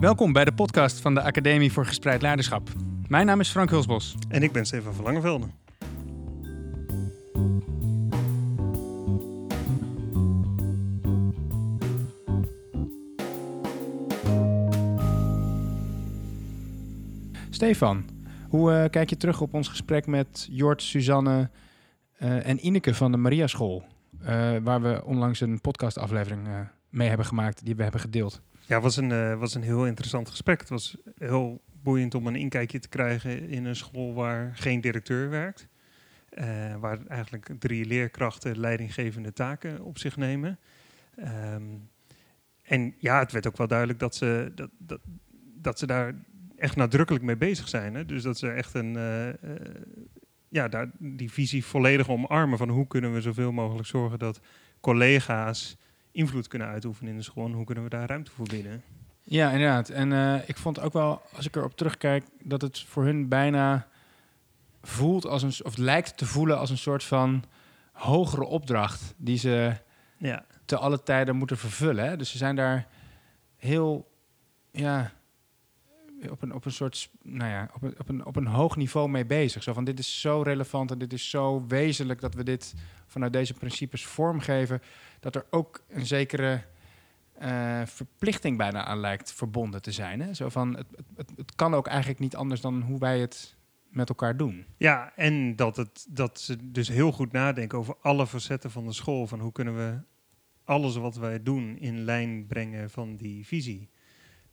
Welkom bij de podcast van de Academie voor Gespreid Leiderschap. Mijn naam is Frank Hulsbos. En ik ben Stefan van Langevelde. Stefan, hoe uh, kijk je terug op ons gesprek met Jort, Suzanne uh, en Ineke van de Maria School? Uh, waar we onlangs een podcastaflevering mee hebben gemaakt die we hebben gedeeld. Ja, was een, was een heel interessant gesprek. Het was heel boeiend om een inkijkje te krijgen in een school waar geen directeur werkt. waar eigenlijk drie leerkrachten leidinggevende taken op zich nemen. Um, en ja, het werd ook wel duidelijk dat ze, dat, dat, dat ze daar echt nadrukkelijk mee bezig zijn. Hè? Dus dat ze echt een, uh, ja, daar, die visie volledig omarmen van hoe kunnen we zoveel mogelijk zorgen dat collega's invloed kunnen uitoefenen in de school en hoe kunnen we daar ruimte voor bieden. Ja, inderdaad. En uh, ik vond ook wel, als ik erop terugkijk, dat het voor hun bijna voelt als een, of lijkt te voelen als een soort van hogere opdracht die ze ja. te alle tijden moeten vervullen. Hè? Dus ze zijn daar heel, ja, op een, op een soort, nou ja, op een, op, een, op een hoog niveau mee bezig. Zo van dit is zo relevant en dit is zo wezenlijk dat we dit vanuit deze principes vormgeven, dat er ook een zekere uh, verplichting bijna aan lijkt verbonden te zijn. Hè? Zo van het, het, het kan ook eigenlijk niet anders dan hoe wij het met elkaar doen. Ja, en dat, het, dat ze dus heel goed nadenken over alle facetten van de school. Van hoe kunnen we alles wat wij doen in lijn brengen van die visie.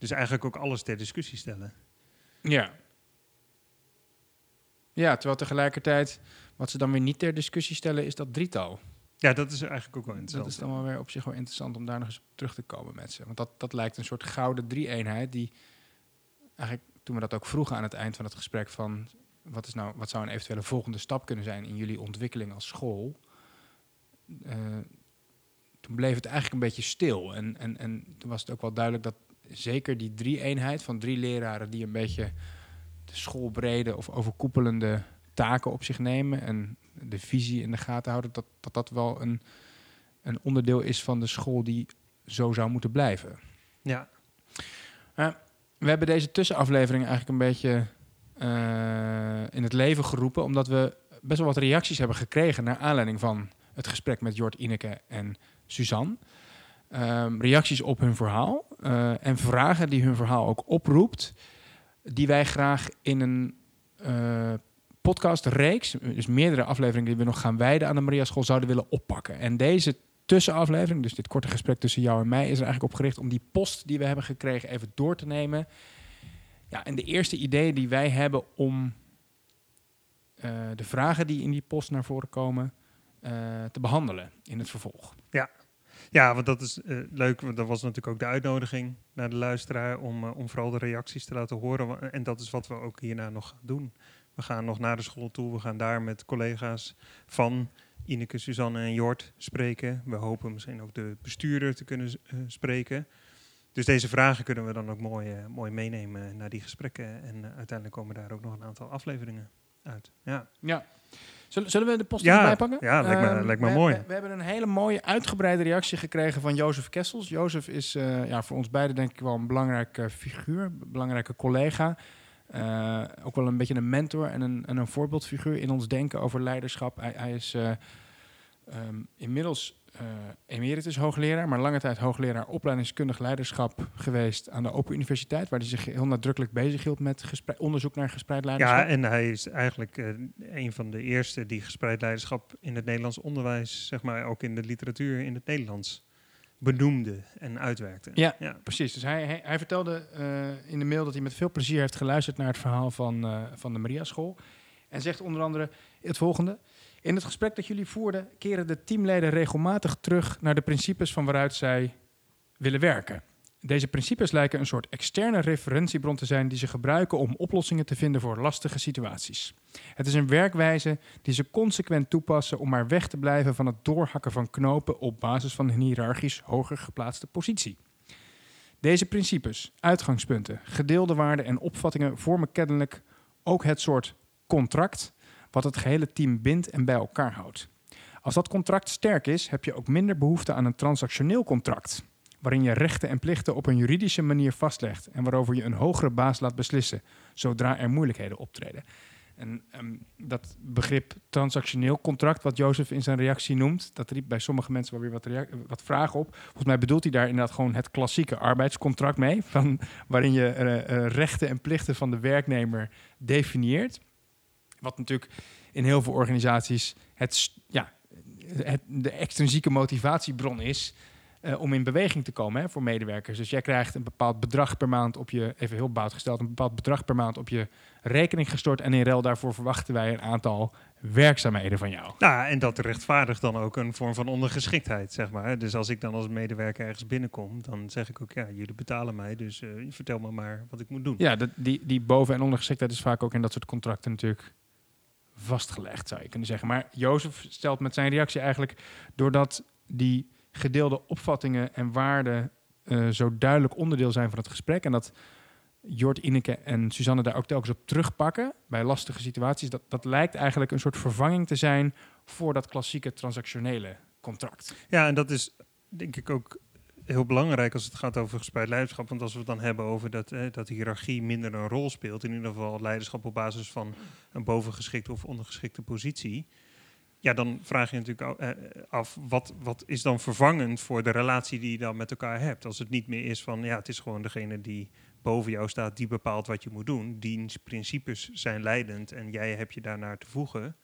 Dus eigenlijk ook alles ter discussie stellen. Ja. Ja, terwijl tegelijkertijd, wat ze dan weer niet ter discussie stellen, is dat drietal. Ja, dat is eigenlijk ook wel interessant. Dat is dan wel weer op zich wel interessant om daar nog eens op terug te komen met ze. Want dat, dat lijkt een soort gouden drie-eenheid die eigenlijk toen we dat ook vroegen aan het eind van het gesprek van wat, is nou, wat zou een eventuele volgende stap kunnen zijn in jullie ontwikkeling als school? Uh, toen bleef het eigenlijk een beetje stil. En, en, en toen was het ook wel duidelijk dat zeker die drie-eenheid van drie leraren die een beetje de schoolbrede of overkoepelende taken op zich nemen en de visie in de gaten houden, dat dat, dat wel een, een onderdeel is van de school die zo zou moeten blijven. Ja. Uh, we hebben deze tussenaflevering eigenlijk een beetje uh, in het leven geroepen, omdat we best wel wat reacties hebben gekregen naar aanleiding van het gesprek met Jort Ineke en Suzanne. Um, reacties op hun verhaal uh, en vragen die hun verhaal ook oproept, die wij graag in een uh, podcastreeks, dus meerdere afleveringen die we nog gaan wijden aan de Maria School, zouden willen oppakken. En deze tussenaflevering, dus dit korte gesprek tussen jou en mij, is er eigenlijk op gericht om die post die we hebben gekregen even door te nemen. Ja, en de eerste ideeën die wij hebben om uh, de vragen die in die post naar voren komen te behandelen in het vervolg. Ja, want dat is uh, leuk, want dat was natuurlijk ook de uitnodiging naar de luisteraar om, uh, om vooral de reacties te laten horen. En dat is wat we ook hierna nog gaan doen. We gaan nog naar de school toe, we gaan daar met collega's van Ineke, Suzanne en Jort spreken. We hopen misschien ook de bestuurder te kunnen uh, spreken. Dus deze vragen kunnen we dan ook mooi, mooi meenemen naar die gesprekken. En uiteindelijk komen daar ook nog een aantal afleveringen uit. Ja. ja. Zullen, zullen we de post ja, erbij pakken? Ja, lijkt me, uh, lijkt me we, mooi. We, we, hebben een hele mooie uitgebreide reactie gekregen van Jozef Kessels. Jozef is uh, ja, voor ons beiden denk ik wel een belangrijke figuur, een belangrijke collega. Uh, ook wel een beetje een mentor en een, en een voorbeeldfiguur in ons denken over leiderschap. Hij, hij is um, inmiddels uh, emeritus hoogleraar, maar lange tijd hoogleraar opleidingskundig leiderschap geweest aan de Open Universiteit, waar hij zich heel nadrukkelijk bezig hield met onderzoek naar gespreid leiderschap. Ja, en hij is eigenlijk uh, een van de eerste die gespreid leiderschap in het Nederlands onderwijs, zeg maar ook in de literatuur in het Nederlands, benoemde en uitwerkte. Ja, ja. precies. Dus hij, hij, hij vertelde uh, in de mail dat hij met veel plezier heeft geluisterd naar het verhaal van, van de Maria School. En zegt onder andere het volgende. In het gesprek dat jullie voerden, keren de teamleden regelmatig terug naar de principes van waaruit zij willen werken. Deze principes lijken een soort externe referentiebron te zijn die ze gebruiken om oplossingen te vinden voor lastige situaties. Het is een werkwijze die ze consequent toepassen om maar weg te blijven van het doorhakken van knopen op basis van een hiërarchisch hoger geplaatste positie. Deze principes, uitgangspunten, gedeelde waarden en opvattingen vormen kennelijk ook het soort contract wat het gehele team bindt en bij elkaar houdt. Als dat contract sterk is, heb je ook minder behoefte aan een transactioneel contract, waarin je rechten en plichten op een juridische manier vastlegt en waarover je een hogere baas laat beslissen, zodra er moeilijkheden optreden. En ehm, dat begrip transactioneel contract, wat Jozef in zijn reactie noemt, dat riep bij sommige mensen wel weer wat, wat vragen op. Volgens mij bedoelt hij daar inderdaad gewoon het klassieke arbeidscontract mee, van, waarin je eh, eh, rechten en plichten van de werknemer definieert. Wat natuurlijk in heel veel organisaties het, ja, het, de extrinsieke motivatiebron is eh, om in beweging te komen hè, voor medewerkers. Dus jij krijgt een bepaald bedrag per maand op je, even heel bout gesteld, een bepaald bedrag per maand op je rekening gestort. En in ruil daarvoor verwachten wij een aantal werkzaamheden van jou. Nou, en dat rechtvaardigt dan ook een vorm van ondergeschiktheid, zeg maar. Dus als ik dan als medewerker ergens binnenkom, dan zeg ik ook, ja, jullie betalen mij, dus eh, vertel me maar wat ik moet doen. Ja, dat, die, die boven- en ondergeschiktheid is vaak ook in dat soort contracten natuurlijk vastgelegd, zou je kunnen zeggen. Maar Jozef stelt met zijn reactie eigenlijk, doordat die gedeelde opvattingen en waarden eh, zo duidelijk onderdeel zijn van het gesprek en dat Jort, Ineke en Suzanne daar ook telkens op terugpakken bij lastige situaties, dat, dat lijkt eigenlijk een soort vervanging te zijn voor dat klassieke transactionele contract. Ja, en dat is denk ik ook heel belangrijk als het gaat over gespreid leiderschap. Want als we het dan hebben over dat, dat hiërarchie minder een rol speelt, in ieder geval leiderschap op basis van een bovengeschikte of ondergeschikte positie. Ja, dan vraag je natuurlijk eh, af, wat, wat is dan vervangend voor de relatie die je dan met elkaar hebt? Als het niet meer is van, ja, het is gewoon degene die boven jou staat, die bepaalt wat je moet doen. Diens principes zijn leidend en jij hebt je daarnaar te voegen.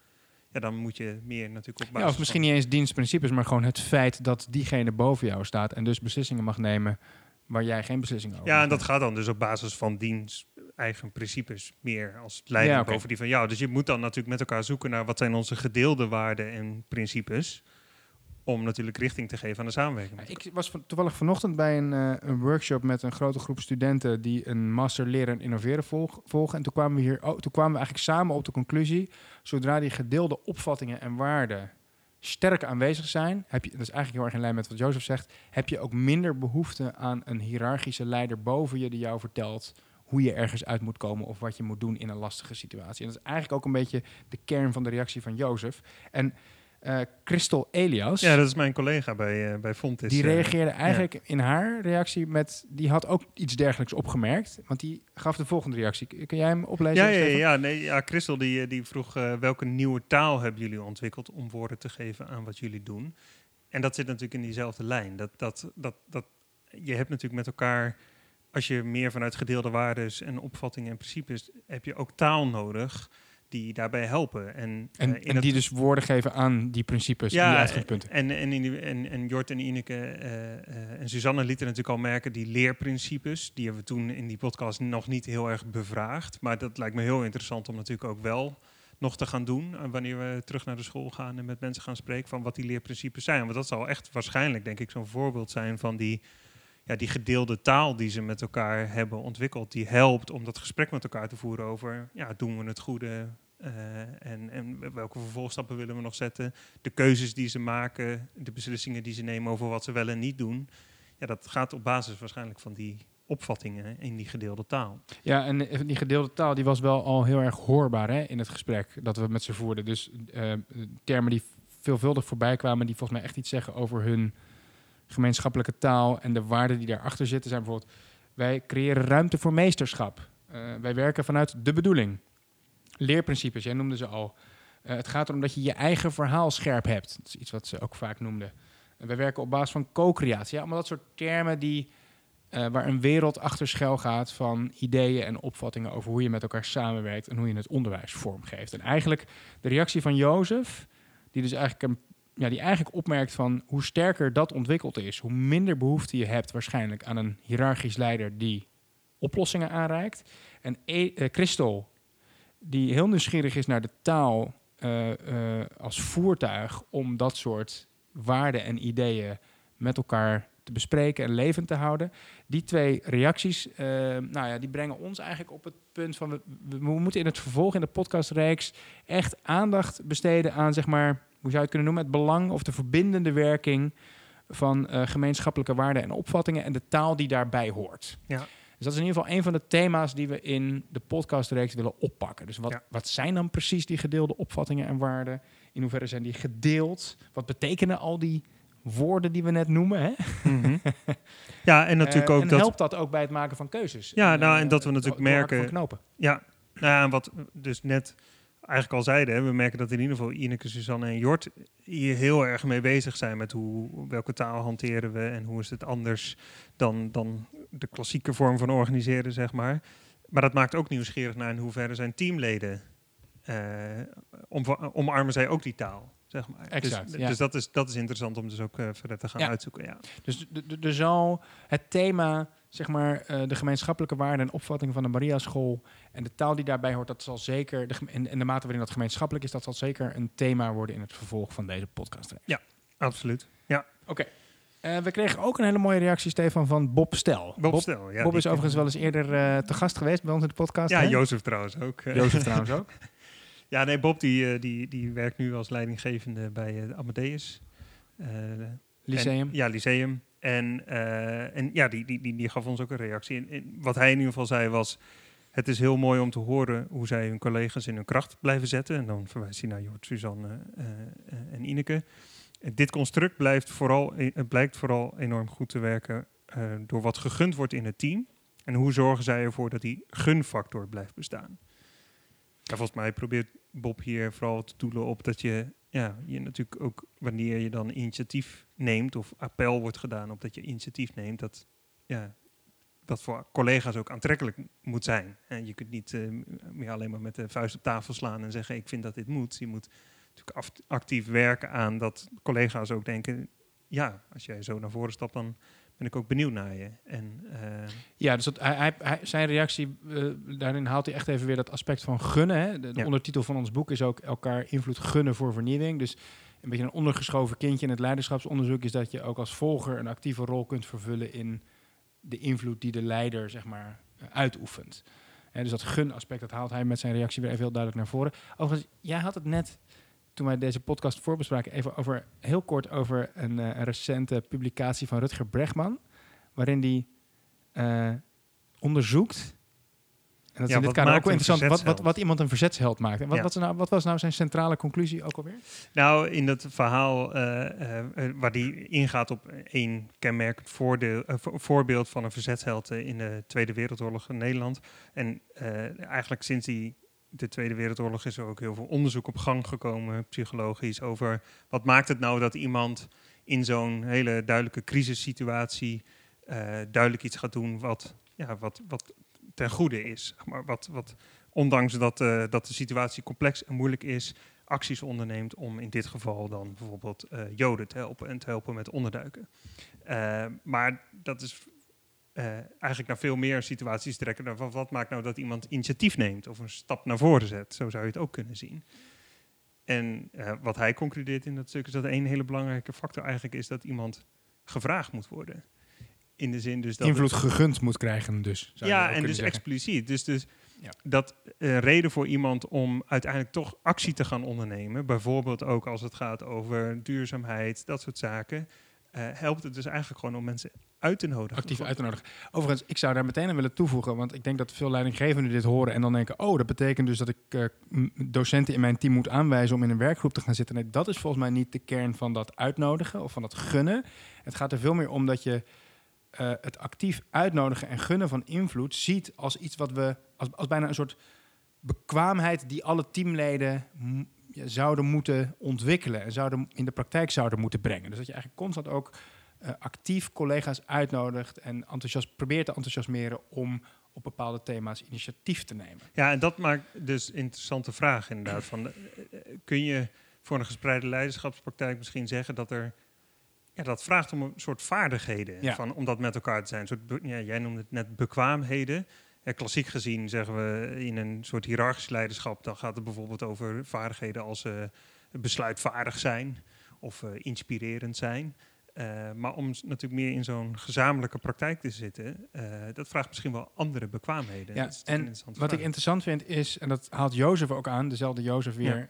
Ja, dan moet je meer natuurlijk op basis Ja, of misschien van- niet eens dienstprincipes, maar gewoon het feit dat diegene boven jou staat en dus beslissingen mag nemen waar jij geen beslissingen over Ja, en dat gaat dan dus op basis van diens eigen principes meer als leiding Ja, oké. boven die van jou. Dus je moet dan natuurlijk met elkaar zoeken naar wat zijn onze gedeelde waarden en principes. Om natuurlijk richting te geven aan de samenwerking. Ik was van- toevallig vanochtend bij een, eh, een workshop met een grote groep studenten die een master leren en innoveren volg- volgen. En toen kwamen we hier, oh, toen kwamen we eigenlijk samen op de conclusie, zodra die gedeelde opvattingen en waarden sterk aanwezig zijn, heb je, dat is eigenlijk heel erg in lijn met wat Jozef zegt, heb je ook minder behoefte aan een hiërarchische leider boven je die jou vertelt hoe je ergens uit moet komen of wat je moet doen in een lastige situatie. En dat is eigenlijk ook een beetje de kern van de reactie van Jozef. En eh Christel Elias, Ja, dat is mijn collega bij, eh bij Fontis. die eh. reageerde eigenlijk in haar reactie met... Die had ook iets dergelijks opgemerkt. Want die gaf de volgende reactie. Kun jij hem oplezen? ja, ja, ja, nee, ja, Christel die, die vroeg welke nieuwe taal hebben jullie ontwikkeld om woorden te geven aan wat jullie doen. En dat zit natuurlijk in diezelfde lijn. Dat, dat, dat, dat, je hebt natuurlijk met elkaar, als je meer vanuit gedeelde waarden en opvattingen en principes, heb je ook taal nodig die daarbij helpen. En, En, eh, en die dus woorden geven aan die principes en die uitgangspunten. en, en, en, en Jort en Ineke eh, eh, en Suzanne lieten natuurlijk al merken, die leerprincipes, die hebben we toen in die podcast nog niet heel erg bevraagd. Maar dat lijkt me heel interessant om natuurlijk ook wel nog te gaan doen. wanneer we terug naar de school gaan en met mensen gaan spreken van wat die leerprincipes zijn. Want dat zal echt waarschijnlijk, denk ik, zo'n voorbeeld zijn van die, ja, die gedeelde taal die ze met elkaar hebben ontwikkeld. Die helpt om dat gesprek met elkaar te voeren over, ja, doen we het goede? eh, en, en welke vervolgstappen willen we nog zetten? de keuzes die ze maken, de beslissingen die ze nemen over wat ze wel en niet doen. Ja, dat gaat op basis waarschijnlijk van die opvattingen in die gedeelde taal. Ja, en die gedeelde taal die was wel al heel erg hoorbaar hè, in het gesprek dat we met ze voerden. Dus eh, termen die veelvuldig voorbij kwamen, die volgens mij echt iets zeggen over hun gemeenschappelijke taal en de waarden die daarachter zitten, zijn bijvoorbeeld: wij creëren ruimte voor meesterschap. Eh, wij werken vanuit de bedoeling. Leerprincipes, jij noemde ze al. Eh, het gaat erom dat je je eigen verhaal scherp hebt. Dat is iets wat ze ook vaak noemden. En wij werken op basis van co-creatie. Ja, allemaal dat soort termen die, eh, waar een wereld achter schuil gaat van ideeën en opvattingen over hoe je met elkaar samenwerkt en hoe je het onderwijs vormgeeft. En eigenlijk de reactie van Jozef, die dus eigenlijk, een, ja, die eigenlijk opmerkt van hoe sterker dat ontwikkeld is, hoe minder behoefte je hebt waarschijnlijk aan een hiërarchisch leider die oplossingen aanreikt. En e eh, Christel, die heel nieuwsgierig is naar de taal eh, eh, als voertuig om dat soort waarden en ideeën met elkaar te bespreken en levend te houden. Die twee reacties, nou ja, die brengen ons eigenlijk op het punt van we, we moeten in het vervolg in de podcastreeks echt aandacht besteden aan zeg maar, hoe zou je het kunnen noemen, het belang of de verbindende werking van eh, gemeenschappelijke waarden en opvattingen en de taal die daarbij hoort. Ja. Dus dat is in ieder geval een van de thema's die we in de podcastreeks willen oppakken. Dus wat, Ja. wat zijn dan precies die gedeelde opvattingen en waarden? In hoeverre zijn die gedeeld? Wat betekenen al die woorden die we net noemen. Hè? Mhm. ja, en natuurlijk Eh, ook en dat... helpt dat ook bij het maken van keuzes? Ja, nou, eh, en dat we natuurlijk merken- knopen. Ja, nou ja, en wat dus net eigenlijk al zeiden, hè, we merken dat in ieder geval Ineke, Suzanne en Jort hier heel erg mee bezig zijn met hoe, welke taal hanteren we en hoe is het anders dan, dan de klassieke vorm van organiseren, zeg maar. Maar dat maakt ook nieuwsgierig naar in hoeverre zijn teamleden eh, omva- omarmen zij ook die taal, zeg maar. Exact, dus ja. dus dat, is, dat is interessant om dus ook eh, verder te gaan Ja. uitzoeken, ja. Dus d- d- er zal het thema, zeg maar, eh, de gemeenschappelijke waarden en opvattingen van de Maria-school en de taal die daarbij hoort, dat zal zeker, de, en de mate waarin dat gemeenschappelijk is, dat zal zeker een thema worden in het vervolg van deze podcast. Absoluut. Ja, Oké. Eh, we kregen ook een hele mooie reactie, Stefan, van Bob Stel. Bob, Stel. Ja, Bob is overigens wel eens eerder eh, te gast geweest bij ons in de podcast. Ja, hè? Jozef trouwens ook. Jozef trouwens ook. Ja, nee, Bob die, die, die werkt nu als leidinggevende bij Amadeus. Lyceum. en- ja, Lyceum. En, eh, en ja, die, die, die, die gaf ons ook een reactie. En, wat hij in ieder geval zei was... Het is heel mooi om te horen hoe zij hun collega's in hun kracht blijven zetten. En dan verwijst hij naar Jort, Suzanne eh, eh, en Ineke. Dit construct blijft vooral, blijkt vooral enorm goed te werken... door wat gegund wordt in het team. En hoe zorgen zij ervoor dat die gunfactor blijft bestaan. Ja, volgens mij probeert Bob hier vooral te doelen op dat je, ja, je natuurlijk ook wanneer je dan initiatief neemt of appel wordt gedaan op dat je initiatief neemt, dat ja, dat voor collega's ook aantrekkelijk moet zijn. En je kunt niet eh, meer alleen maar met de vuist op tafel slaan en zeggen ik vind dat dit moet. Je moet natuurlijk actief werken aan dat collega's ook denken, ja, als jij zo naar voren stapt, dan ben ik ook benieuwd naar je. En eh, Ja, dus dat, hij, hij, zijn reactie, eh, daarin haalt hij echt even weer dat aspect van gunnen. Hè? De, de Ja. ondertitel van ons boek is ook elkaar invloed gunnen voor vernieuwing. Dus een beetje een ondergeschoven kindje in het leiderschapsonderzoek is dat je ook als volger een actieve rol kunt vervullen in de invloed die de leider zeg maar eh, uitoefent. Hè, dus dat gun-aspect, dat haalt hij met zijn reactie weer even heel duidelijk naar voren. Overigens, jij had het net, toen wij deze podcast voorbespraken, even over, heel kort over een, eh, recente publicatie van Rutger Bregman, waarin die eh, onderzoekt. En dat is Ja, in dit kader ook wel interessant, wat, wat, wat iemand een verzetsheld maakt. En wat, Ja. wat, is nou, wat was nou zijn centrale conclusie ook alweer? Nou, in dat verhaal eh, waar die ingaat op één kenmerkend voordeel, vo- voorbeeld van een verzetsheld in de Tweede Wereldoorlog in Nederland. En eigenlijk sinds die, de Tweede Wereldoorlog is er ook heel veel onderzoek op gang gekomen, psychologisch, over wat maakt het nou dat iemand in zo'n hele duidelijke crisissituatie eh, duidelijk iets gaat doen wat, ja, wat, wat ten goede is. Maar wat, wat ondanks dat, eh, dat de situatie complex en moeilijk is, acties onderneemt om in dit geval dan bijvoorbeeld eh, Joden te helpen en te helpen met onderduiken. Maar dat is eh, eigenlijk naar veel meer situaties trekken. dan van wat maakt nou dat iemand initiatief neemt of een stap naar voren zet? Zo zou je het ook kunnen zien. En eh, wat hij concludeert in dat stuk is dat een hele belangrijke factor eigenlijk is dat iemand gevraagd moet worden. In de zin dus dat Invloed gegund moet krijgen dus. zou ja, en dus zeggen. expliciet. Dus, dus Ja. dat eh, reden voor iemand om uiteindelijk toch actie te gaan ondernemen, bijvoorbeeld ook als het gaat over duurzaamheid, dat soort zaken, helpt het dus eigenlijk gewoon om mensen uit te nodigen. actief uit te nodigen. Overigens, ik zou daar meteen aan willen toevoegen, want ik denk dat veel leidinggevenden dit horen en dan denken, oh, dat betekent dus dat ik eh, docenten in mijn team moet aanwijzen om in een werkgroep te gaan zitten. Nee, dat is volgens mij niet de kern van dat uitnodigen of van dat gunnen. Het gaat er veel meer om dat je eh, het actief uitnodigen en gunnen van invloed ziet als iets wat we, als, als bijna een soort bekwaamheid die alle teamleden zouden moeten ontwikkelen en zouden in de praktijk zouden moeten brengen. Dus dat je eigenlijk constant ook eh, actief collega's uitnodigt en enthousiast, probeert te enthousiasmeren om op bepaalde thema's initiatief te nemen. Ja, en dat maakt dus interessante vraag inderdaad. Van, eh, eh, kun je voor een gespreide leiderschapspraktijk misschien zeggen dat er ja, dat vraagt om een soort vaardigheden Ja. van, om dat met elkaar te zijn. Een soort, ja, jij noemde het net bekwaamheden. Ja, klassiek gezien zeggen we in een soort hiërarchisch leiderschap, dan gaat het bijvoorbeeld over vaardigheden als eh, besluitvaardig zijn of eh, inspirerend zijn. Eh, maar om natuurlijk meer in zo'n gezamenlijke praktijk te zitten, dat vraagt misschien wel andere bekwaamheden. Ja, en Wat ik interessant vind is, en dat haalt Jozef ook aan, dezelfde Jozef weer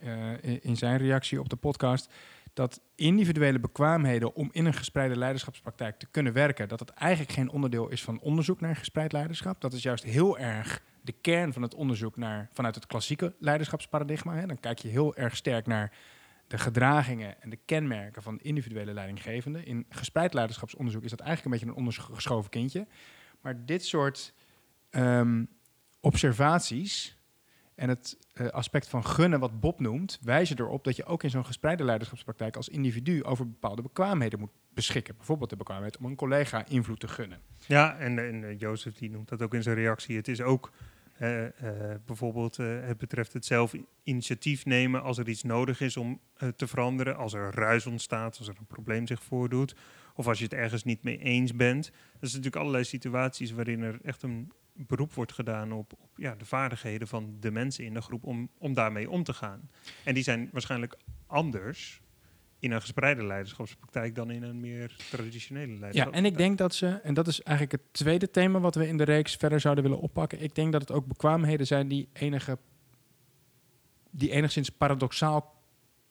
in zijn reactie op de podcast, dat individuele bekwaamheden om in een gespreide leiderschapspraktijk te kunnen werken, dat het eigenlijk geen onderdeel is van onderzoek naar gespreid leiderschap. Dat is juist heel erg de kern van het onderzoek naar, vanuit het klassieke leiderschapsparadigma. Hè. Dan kijk je heel erg sterk naar de gedragingen en de kenmerken van individuele leidinggevenden. In gespreid leiderschapsonderzoek is dat eigenlijk een beetje een ondergeschoven kindje. Maar dit soort ehm, observaties en het uh, aspect van gunnen, wat Bob noemt, wijzen erop dat je ook in zo'n gespreide leiderschapspraktijk als individu over bepaalde bekwaamheden moet beschikken. Bijvoorbeeld de bekwaamheid om een collega invloed te gunnen. Ja, en, en uh, Jozef die noemt dat ook in zijn reactie. Het is ook uh, bijvoorbeeld het betreft het zelf initiatief nemen als er iets nodig is om te veranderen. Als er ruis ontstaat, als er een probleem zich voordoet. Of als je het ergens niet mee eens bent. Dat zijn natuurlijk allerlei situaties waarin er echt een beroep wordt gedaan op, op, ja, de vaardigheden van de mensen in de groep om, om daarmee om te gaan. En die zijn waarschijnlijk anders in een gespreide leiderschapspraktijk dan in een meer traditionele leiderschapspraktijk. Ja, en ik denk dat ze, en dat is eigenlijk het tweede thema wat we in de reeks verder zouden willen oppakken. Ik denk dat het ook bekwaamheden zijn die enige die enigszins paradoxaal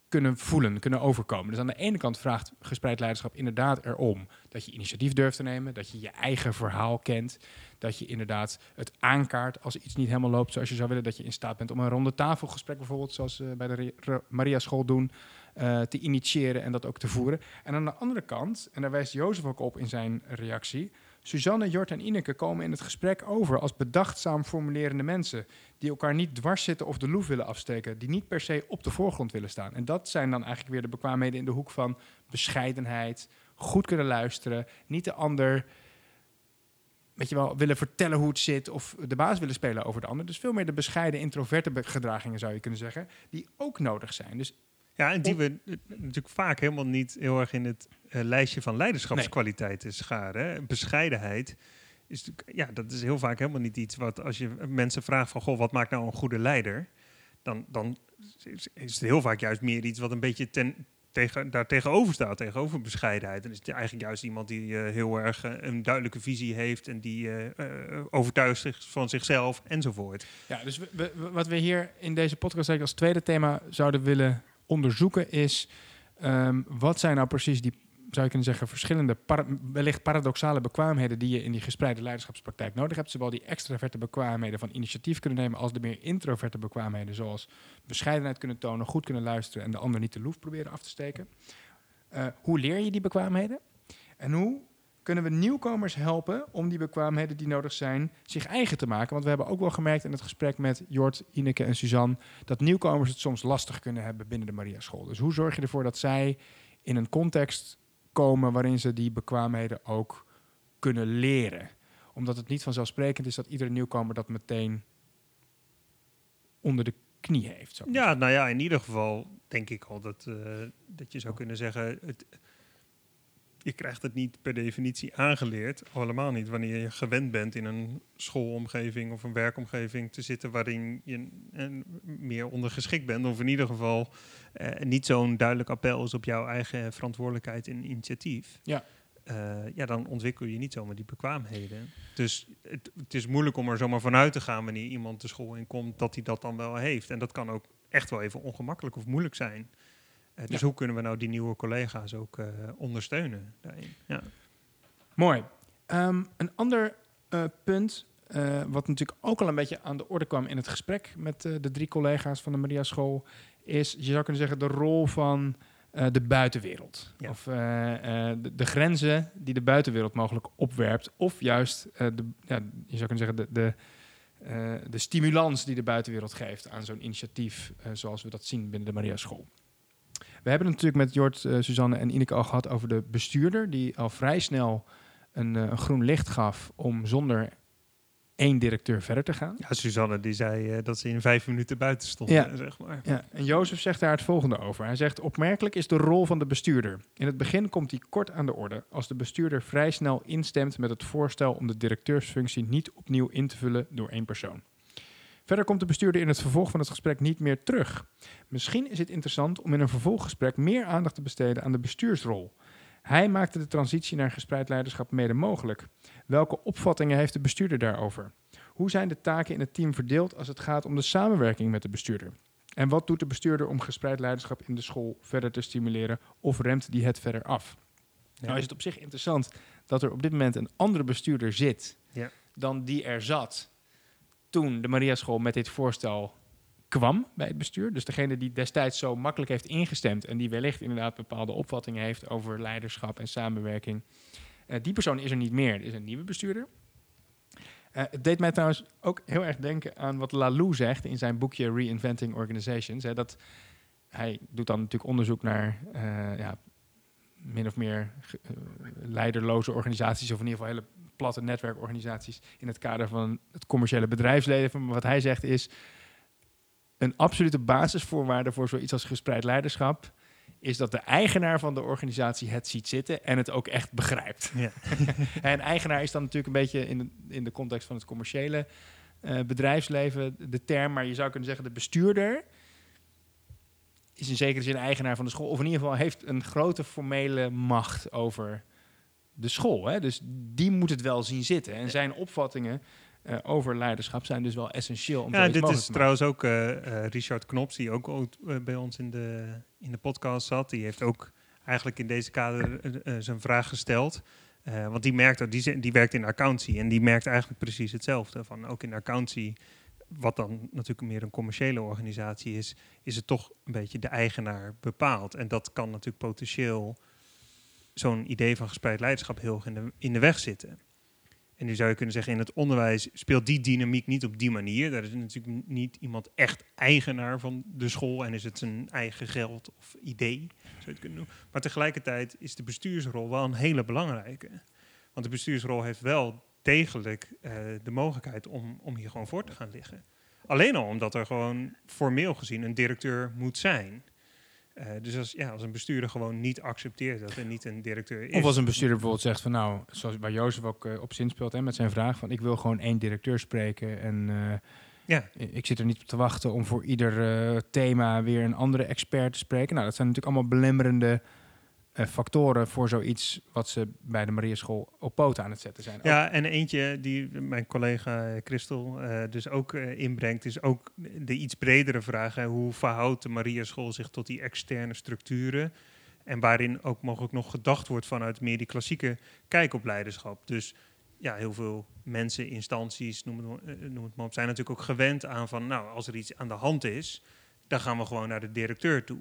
kunnen voelen, kunnen overkomen. Dus aan de ene kant vraagt gespreid leiderschap inderdaad erom dat je initiatief durft te nemen, dat je je eigen verhaal kent, dat je inderdaad het aankaart als iets niet helemaal loopt zoals je zou willen, dat je in staat bent om een ronde tafelgesprek bijvoorbeeld, zoals uh, bij de Maria School doen, uh, te initiëren en dat ook te voeren. En aan de andere kant, en daar wijst Jozef ook op in zijn reactie, Suzanne, Jort en Ineke komen in het gesprek over als bedachtzaam formulerende mensen. Die elkaar niet dwars zitten of de loef willen afsteken. Die niet per se op de voorgrond willen staan. En dat zijn dan eigenlijk weer de bekwaamheden in de hoek van bescheidenheid. Goed kunnen luisteren. Niet de ander weet je wel, willen vertellen hoe het zit of de baas willen spelen over de ander. Dus veel meer de bescheiden, introverte gedragingen zou je kunnen zeggen, die ook nodig zijn. Dus ja, en die we natuurlijk vaak helemaal niet heel erg in het uh, lijstje van leiderschapskwaliteiten nee. scharen. Bescheidenheid is ja, dat is heel vaak helemaal niet iets wat als je mensen vraagt van goh, wat maakt nou een goede leider? Dan, dan is het heel vaak juist meer iets wat een beetje ten, tegen, daar tegenover staat, tegenover bescheidenheid. Dan is het eigenlijk juist iemand die uh, heel erg uh, een duidelijke visie heeft en die uh, overtuigd zich van zichzelf enzovoort. Ja, dus we, we, wat we hier in deze podcast als tweede thema zouden willen onderzoeken is... Um, wat zijn nou precies die, zou je kunnen zeggen, verschillende, wellicht paradoxale bekwaamheden die je in die gespreide leiderschapspraktijk nodig hebt. Zowel die extraverte bekwaamheden van initiatief kunnen nemen als de meer introverte bekwaamheden, zoals bescheidenheid kunnen tonen, goed kunnen luisteren en de ander niet de loef proberen af te steken. Uh, hoe leer je die bekwaamheden? En hoe kunnen we nieuwkomers helpen om die bekwaamheden die nodig zijn zich eigen te maken. Want we hebben ook wel gemerkt in het gesprek met Jort, Ineke en Suzanne dat nieuwkomers het soms lastig kunnen hebben binnen de Maria School. Dus hoe zorg je ervoor dat zij in een context komen waarin ze die bekwaamheden ook kunnen leren? Omdat het niet vanzelfsprekend is dat iedere nieuwkomer dat meteen onder de knie heeft. Zo ja, nou ja, in ieder geval denk ik al dat, uh, dat je zou kunnen zeggen. Het, je krijgt het niet per definitie aangeleerd. Helemaal niet wanneer je gewend bent in een schoolomgeving of een werkomgeving te zitten waarin je en meer ondergeschikt bent. Of in ieder geval eh, niet zo'n duidelijk appel is op jouw eigen verantwoordelijkheid en initiatief. Ja. Uh, ja, dan ontwikkel je niet zomaar die bekwaamheden. Dus het, het, is moeilijk om er zomaar vanuit te gaan wanneer iemand de school in komt, dat hij dat dan wel heeft. En dat kan ook echt wel even ongemakkelijk of moeilijk zijn. Uh, dus hoe kunnen we nou die nieuwe collega's ook uh, ondersteunen daarin? Ja. Mooi. Um, een ander uh, punt, wat natuurlijk ook al een beetje aan de orde kwam in het gesprek met de drie collega's van de Maria School, is, je zou kunnen zeggen, de rol van de buitenwereld. Ja. Of de, de, grenzen die de buitenwereld mogelijk opwerpt, of juist, de, ja, je zou kunnen zeggen, de, de uh, de stimulans die de buitenwereld geeft aan zo'n initiatief, uh, zoals we dat zien binnen de Maria School. We hebben het natuurlijk met Jort, uh, Suzanne en Ineke al gehad over de bestuurder, die al vrij snel een, een groen licht gaf om zonder één directeur verder te gaan. Ja, Suzanne die zei uh, dat ze in vijf minuten buiten stond. Ja. Zeg maar. ja. En Jozef zegt daar het volgende over. Hij zegt, opmerkelijk is de rol van de bestuurder. In het begin komt die kort aan de orde, als de bestuurder vrij snel instemt met het voorstel om de directeursfunctie niet opnieuw in te vullen door één persoon. Verder komt de bestuurder in het vervolg van het gesprek niet meer terug. Misschien is het interessant om in een vervolggesprek meer aandacht te besteden aan de bestuursrol. Hij maakte de transitie naar gespreid leiderschap mede mogelijk. Welke opvattingen heeft de bestuurder daarover? Hoe zijn de taken in het team verdeeld als het gaat om de samenwerking met de bestuurder? En wat doet de bestuurder om gespreid leiderschap in de school verder te stimuleren of remt die het verder af? Ja. Nou is het op zich interessant dat er op dit moment een andere bestuurder zit ja. dan die er zat toen de Maria School met dit voorstel kwam bij het bestuur. Dus degene die destijds zo makkelijk heeft ingestemd en die wellicht inderdaad bepaalde opvattingen heeft over leiderschap en samenwerking. Uh, die persoon is er niet meer. Er is een nieuwe bestuurder. Uh, het deed mij trouwens ook heel erg denken aan wat Lalou zegt in zijn boekje Reinventing Organizations. Hè, dat hij doet dan natuurlijk onderzoek naar uh, ja, min of meer leiderloze organisaties, of in ieder geval hele platte netwerkorganisaties in het kader van het commerciële bedrijfsleven. Maar wat hij zegt is een absolute basisvoorwaarde voor zoiets als gespreid leiderschap is dat de eigenaar van de organisatie het ziet zitten en het ook echt begrijpt. Ja. en eigenaar is dan natuurlijk een beetje in de, in de context van het commerciële uh, bedrijfsleven de term, maar je zou kunnen zeggen de bestuurder is in zekere zin eigenaar van de school, of in ieder geval heeft een grote formele macht over de school. Hè? Dus die moet het wel zien zitten. En zijn opvattingen uh, over leiderschap zijn dus wel essentieel. Om ja, dit is trouwens ook uh, uh, Richard Knops, die ook, ook bij ons in de, in de podcast zat. Die heeft ook eigenlijk in deze kader zijn vraag gesteld. want die, merkt, die, die werkt in accountie en die merkt eigenlijk precies hetzelfde. Van ook in accountie, wat dan natuurlijk meer een commerciële organisatie is, is het toch een beetje de eigenaar bepaald. En dat kan natuurlijk potentieel zo'n idee van gespreid leiderschap heel erg in de, in de weg zitten. En nu zou je kunnen zeggen, in het onderwijs speelt die dynamiek niet op die manier. Daar is natuurlijk niet iemand echt eigenaar van de school en is het zijn eigen geld of idee, zou je het kunnen noemen. Maar tegelijkertijd is de bestuursrol wel een hele belangrijke. Want de bestuursrol heeft wel degelijk uh, de mogelijkheid om, om hier gewoon voor te gaan liggen. Alleen al omdat er gewoon formeel gezien een directeur moet zijn. Uh, dus als, ja, als een bestuurder gewoon niet accepteert dat er niet een directeur is. Of als een bestuurder bijvoorbeeld zegt van nou, zoals waar Jozef ook uh, op zin speelt hè, met zijn vraag van ik wil gewoon één directeur spreken en uh, ja. ik zit er niet op te wachten om voor ieder thema weer een andere expert te spreken. Nou, dat zijn natuurlijk allemaal belemmerende uh, factoren voor zoiets wat ze bij de Mariaschool op poten aan het zetten zijn. Ja, en eentje die mijn collega Christel uh, dus ook uh, inbrengt, is ook de iets bredere vraag. Hè, hoe verhoudt de Mariaschool zich tot die externe structuren? En waarin ook mogelijk nog gedacht wordt vanuit meer die klassieke kijk op leiderschap. Dus ja, heel veel mensen, instanties, noem het, noem het maar op, zijn natuurlijk ook gewend aan van, nou, als er iets aan de hand is, dan gaan we gewoon naar de directeur toe.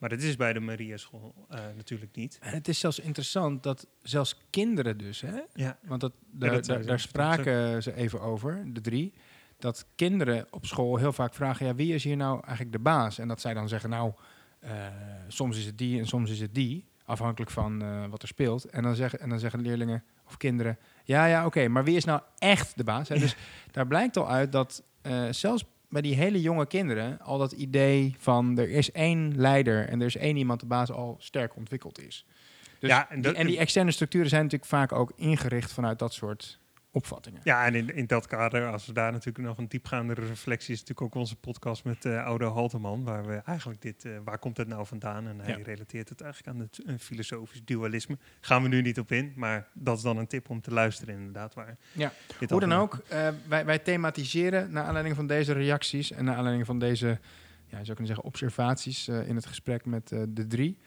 Maar dat is bij de Maria School uh, natuurlijk niet. En het is zelfs interessant dat zelfs kinderen dus, hè? Ja. Want dat, daar, daar, daar spraken ze even over, de drie. Dat kinderen op school heel vaak vragen, ja, wie is hier nou eigenlijk de baas? En dat zij dan zeggen, nou, uh, soms is het die en soms is het die. Afhankelijk van uh, wat er speelt. En dan, zeggen, en dan zeggen leerlingen of kinderen, ja, ja, oké, okay, maar wie is nou echt de baas? Hè? Dus daar blijkt al uit dat zelfs bij die hele jonge kinderen al dat idee van er is één leider en er is één iemand de baas al sterk ontwikkeld is. Dus ja, en, die, en die externe structuren zijn natuurlijk vaak ook ingericht vanuit dat soort opvattingen. Ja, en in, in dat kader, als we daar natuurlijk nog een diepgaandere reflectie is, natuurlijk ook onze podcast met uh, Oude Halteman, waar we eigenlijk dit, uh, waar komt het nou vandaan? En hij relateert het eigenlijk aan het een filosofisch dualisme. Gaan we nu niet op in, maar dat is dan een tip om te luisteren inderdaad. Waar ja, hoe dan ook, wij, wij thematiseren naar aanleiding van deze reacties en naar aanleiding van deze, ja, zou kunnen zeggen, observaties in het gesprek met de drie,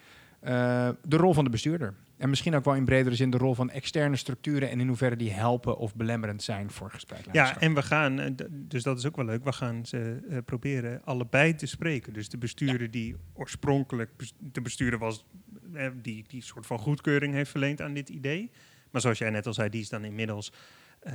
de rol van de bestuurder. En misschien ook wel in bredere zin de rol van externe structuren en in hoeverre die helpen of belemmerend zijn voor gesprek. Ja, en we gaan, eh, dus dat is ook wel leuk, we gaan ze uh, proberen allebei te spreken. Dus de bestuurder die oorspronkelijk de bestuurder was, uh, die die soort van goedkeuring heeft verleend aan dit idee. Maar zoals jij net al zei, die is dan inmiddels uh,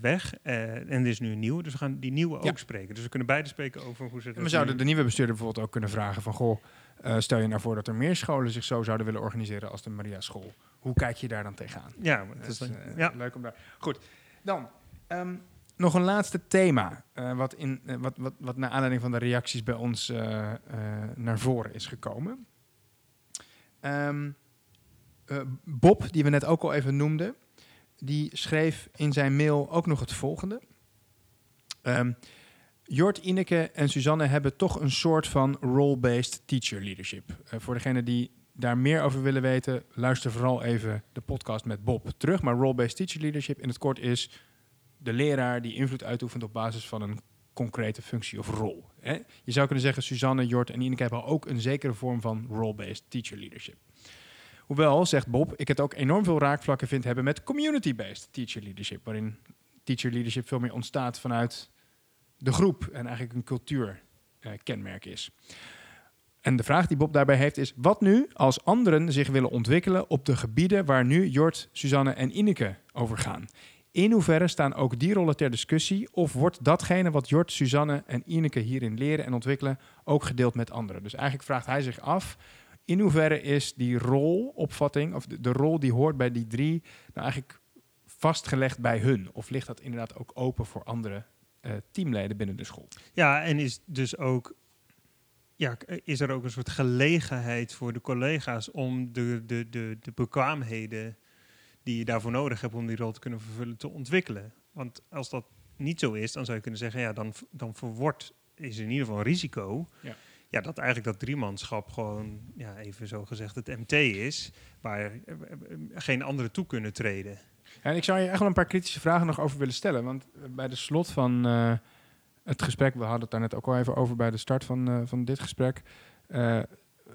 weg. Uh, en er is nu een nieuwe, dus we gaan die nieuwe ook spreken. Dus we kunnen beide spreken over hoe ze. En we zouden de nieuwe bestuurder bijvoorbeeld ook kunnen vragen van goh. Uh, stel je nou voor dat er meer scholen zich zo zouden willen organiseren als de Maria School. Hoe kijk je daar dan tegenaan? Ja, het is dan, ja. leuk om daar. Goed, dan um, nog een laatste thema. wat, in, wat, wat, wat naar aanleiding van de reacties bij ons naar voren is gekomen. Um, Bob, die we net ook al even noemden die schreef in zijn mail ook nog het volgende. Um, Jort, Ineke en Suzanne hebben toch een soort van role-based teacher leadership. Uh, voor degenen die daar meer over willen weten, luister vooral even de podcast met Bob terug. Maar role-based teacher leadership in het kort is de leraar die invloed uitoefent op basis van een concrete functie of rol. Hè? Je zou kunnen zeggen, Suzanne, Jort en Ineke hebben ook een zekere vorm van role-based teacher leadership. Hoewel, zegt Bob, ik het ook enorm veel raakvlakken vind hebben met community-based teacher leadership. Waarin teacher leadership veel meer ontstaat vanuit de groep en eigenlijk een cultuur eh, kenmerk is. En de vraag die Bob daarbij heeft is: wat nu als anderen zich willen ontwikkelen op de gebieden waar nu Jort, Suzanne en Ineke over gaan? In hoeverre staan ook die rollen ter discussie? Of wordt datgene wat Jort, Suzanne en Ineke hierin leren en ontwikkelen ook gedeeld met anderen? Dus eigenlijk vraagt hij zich af: in hoeverre is die rolopvatting, of de, rol die hoort bij die drie, nou eigenlijk vastgelegd bij hun? Of ligt dat inderdaad ook open voor andere eh, teamleden binnen de school? Ja, en is dus ook ja, is er ook een soort gelegenheid voor de collega's om de, de, de, de bekwaamheden die je daarvoor nodig hebt om die rol te kunnen vervullen, te ontwikkelen. Want als dat niet zo is, dan zou je kunnen zeggen, ja, dan, dan verwordt, is in ieder geval een risico. Ja. Ja, dat eigenlijk dat driemanschap gewoon, ja, even zo gezegd, het MT is, waar eh, eh, geen anderen toe kunnen treden. En ik zou je echt wel een paar kritische vragen nog over willen stellen. Want eh, bij de slot van eh, het gesprek, we hadden het daar net ook al even over bij de start van, eh, van dit gesprek,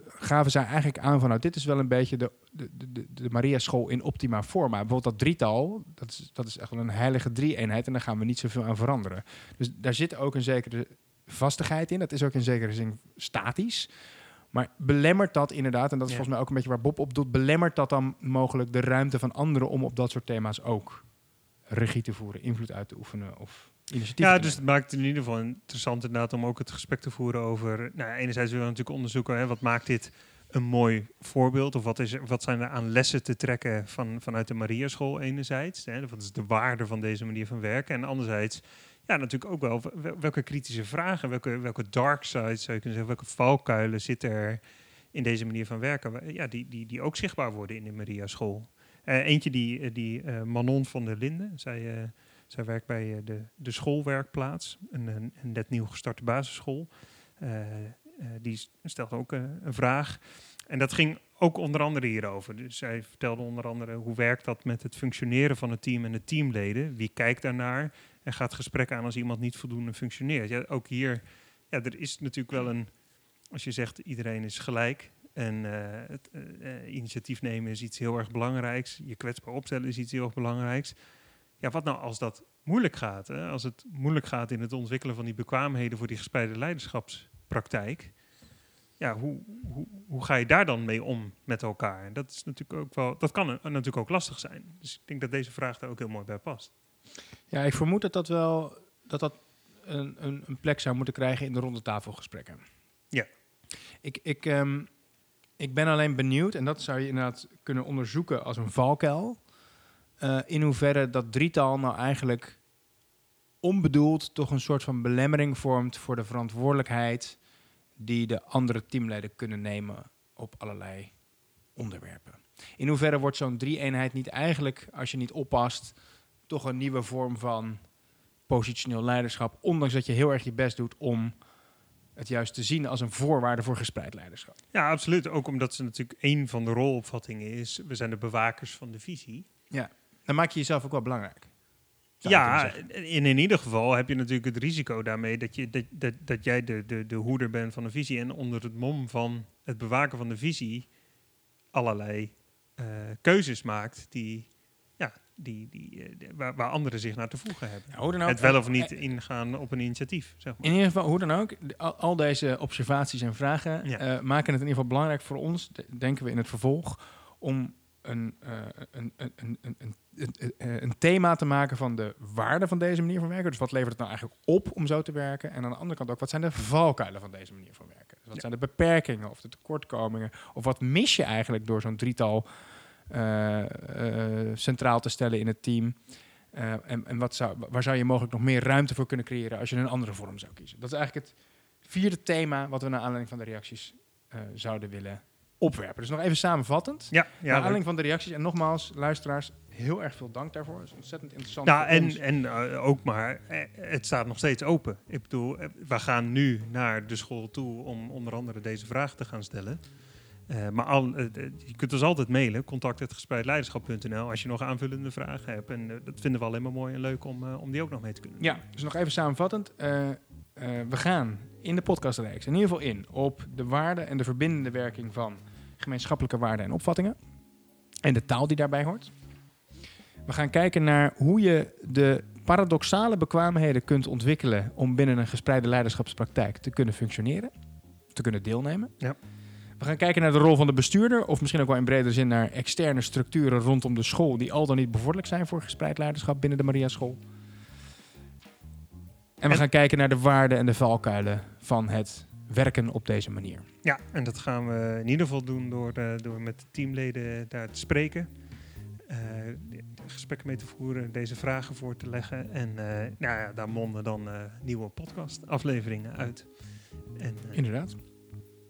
gaven zij eigenlijk aan van, nou, dit is wel een beetje de, de, de, de Maria School in optima forma. Bijvoorbeeld dat drietal, dat is, dat is echt wel een heilige drie-eenheid en daar gaan we niet zoveel aan veranderen. Dus daar zit ook een zekere vastigheid in. Dat is ook in zekere zin statisch. Maar belemmert dat inderdaad, en dat is Ja. volgens mij ook een beetje waar Bob op doet, belemmert dat dan mogelijk de ruimte van anderen om op dat soort thema's ook regie te voeren, invloed uit te oefenen of initiatief Ja, dus het maakt het in ieder geval interessant inderdaad om ook het gesprek te voeren over... Nou, enerzijds willen we natuurlijk onderzoeken, hè, wat maakt dit een mooi voorbeeld? Of wat, is wat zijn er aan lessen te trekken van, vanuit de Mariaschool enerzijds? Hè? Wat is de waarde van deze manier van werken? En anderzijds, ja, natuurlijk ook wel, wel- welke kritische vragen, welke, welke dark sides zou je kunnen zeggen, welke valkuilen zitten er in deze manier van werken? Ja, die, die, die ook zichtbaar worden in de Mariaschool. Eh eentje die, eh, die eh, Manon van der Linden, zij... zij werkt bij de, de schoolwerkplaats, een, een, net nieuw gestarte basisschool. Die stelt ook een vraag. En dat ging ook onder andere hierover. Dus zij vertelde onder andere hoe werkt dat met het functioneren van het team en de teamleden. Wie kijkt daarnaar en gaat gesprek aan als iemand niet voldoende functioneert. Ja, ook hier, ja, er is natuurlijk wel een, als je zegt iedereen is gelijk. En eh, het eh, eh, initiatief nemen is iets heel erg belangrijks. Je kwetsbaar opstellen is iets heel erg belangrijks. Ja, wat nou als dat moeilijk gaat? Hè? Als het moeilijk gaat in het ontwikkelen van die bekwaamheden voor die gespreide leiderschapspraktijk. Ja, hoe, hoe, hoe ga je daar dan mee om met elkaar? En Dat is natuurlijk ook wel, dat kan natuurlijk ook lastig zijn. Dus ik denk dat deze vraag daar ook heel mooi bij past. Ja, ik vermoed dat dat wel dat dat een, een, een plek zou moeten krijgen in de ronde tafelgesprekken. Ja. Ik, ik, ehm, ik ben alleen benieuwd, en dat zou je inderdaad kunnen onderzoeken als een valkuil, eh, in hoeverre dat drietal nou eigenlijk onbedoeld toch een soort van belemmering vormt voor de verantwoordelijkheid die de andere teamleden kunnen nemen op allerlei onderwerpen. In hoeverre wordt zo'n drie-eenheid niet eigenlijk, als je niet oppast, toch een nieuwe vorm van positioneel leiderschap, ondanks dat je heel erg je best doet om het juist te zien als een voorwaarde voor gespreid leiderschap. Ja, absoluut. Ook omdat ze natuurlijk een van de rolopvattingen is, we zijn de bewakers van de visie. Dan maak je jezelf ook wel belangrijk. Ja, zeggen. in, in ieder geval heb je natuurlijk het risico daarmee dat, je, dat, dat, dat jij de, de, de hoeder bent van de visie en onder het mom van het bewaken van de visie allerlei eh, keuzes maakt die, ja, die, die, eh, de- waar, waar anderen zich naar te voegen hebben. Ja, hoe dan ook, het wel of eh, niet ingaan op een initiatief, zeg maar. In ieder geval, hoe dan ook, al, al deze observaties en vragen Ja. eh, maken het in ieder geval belangrijk voor ons, de- denken we in het vervolg, om een, eh, een, een, een, een, een, een, thema te maken van de waarde van deze manier van werken. Dus wat levert het nou eigenlijk op om zo te werken? En aan de andere kant ook, wat zijn de valkuilen van deze manier van werken? Dus wat Ja. zijn de beperkingen of de tekortkomingen? Of wat mis je eigenlijk door zo'n drietal eh, eh, centraal te stellen in het team? Eh, en en wat zou, waar zou je mogelijk nog meer ruimte voor kunnen creëren als je een andere vorm zou kiezen? Dat is eigenlijk het vierde thema wat we naar aanleiding van de reacties eh, zouden willen opwerpen. Dus nog even samenvattend. Ja, ja aanleiding van de reacties. En nogmaals, luisteraars, heel erg veel dank daarvoor. Het is ontzettend interessant. Nou, voor en, ons. en eh, ook maar, eh, het staat nog steeds open. Ik bedoel, eh, we gaan nu naar de school toe om onder andere deze vraag te gaan stellen. Maar al, je kunt ons altijd mailen, contact.gespreidleiderschap.nl, als je nog aanvullende vragen hebt. En dat vinden we alleen maar mooi en leuk om, om die ook nog mee te kunnen doen. Ja, dus nog even samenvattend. We gaan in de podcastreeks in ieder geval in op de waarde en de verbindende werking van gemeenschappelijke waarden en opvattingen. En de taal die daarbij hoort. We gaan kijken naar hoe je de paradoxale bekwaamheden kunt ontwikkelen om binnen een gespreide leiderschapspraktijk te kunnen functioneren, te kunnen deelnemen. Ja. We gaan kijken naar de rol van de bestuurder, of misschien ook wel in bredere zin naar externe structuren rondom de school die al dan niet bevorderlijk zijn voor gespreid leiderschap binnen de Maria School. En we gaan kijken naar de waarden en de valkuilen van het werken op deze manier. Ja, en dat gaan we in ieder geval doen door, eh, door met de teamleden daar te spreken. de gesprekken mee te voeren, deze vragen voor te leggen. En eh, nou ja, daar monden dan nieuwe podcast-afleveringen uit. En Inderdaad.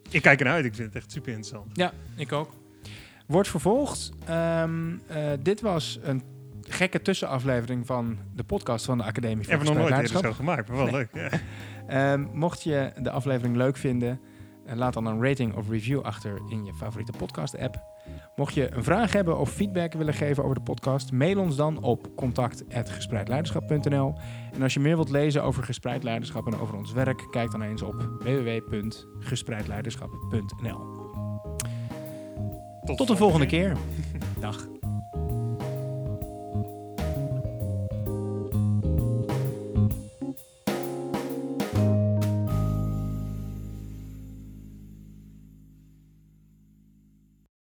ik kijk ernaar uit, ik vind het echt super interessant. Ja, ik ook. Wordt vervolgd. Ehm, eh, dit was een gekke tussenaflevering van de podcast van de Academie voor Hebben we nog nooit eerder zo gemaakt, maar wel leuk. Ja. Ehm, mocht je de aflevering leuk vinden, eh, laat dan een rating of review achter in je favoriete podcast-app. Mocht je een vraag hebben of feedback willen geven over de podcast, mail ons dan op contact.gespreidleiderschap.nl. En als je meer wilt lezen over gespreid leiderschap en over ons werk, kijk dan eens op www.gespreidleiderschap.nl. Tot de volgende keer. Dag.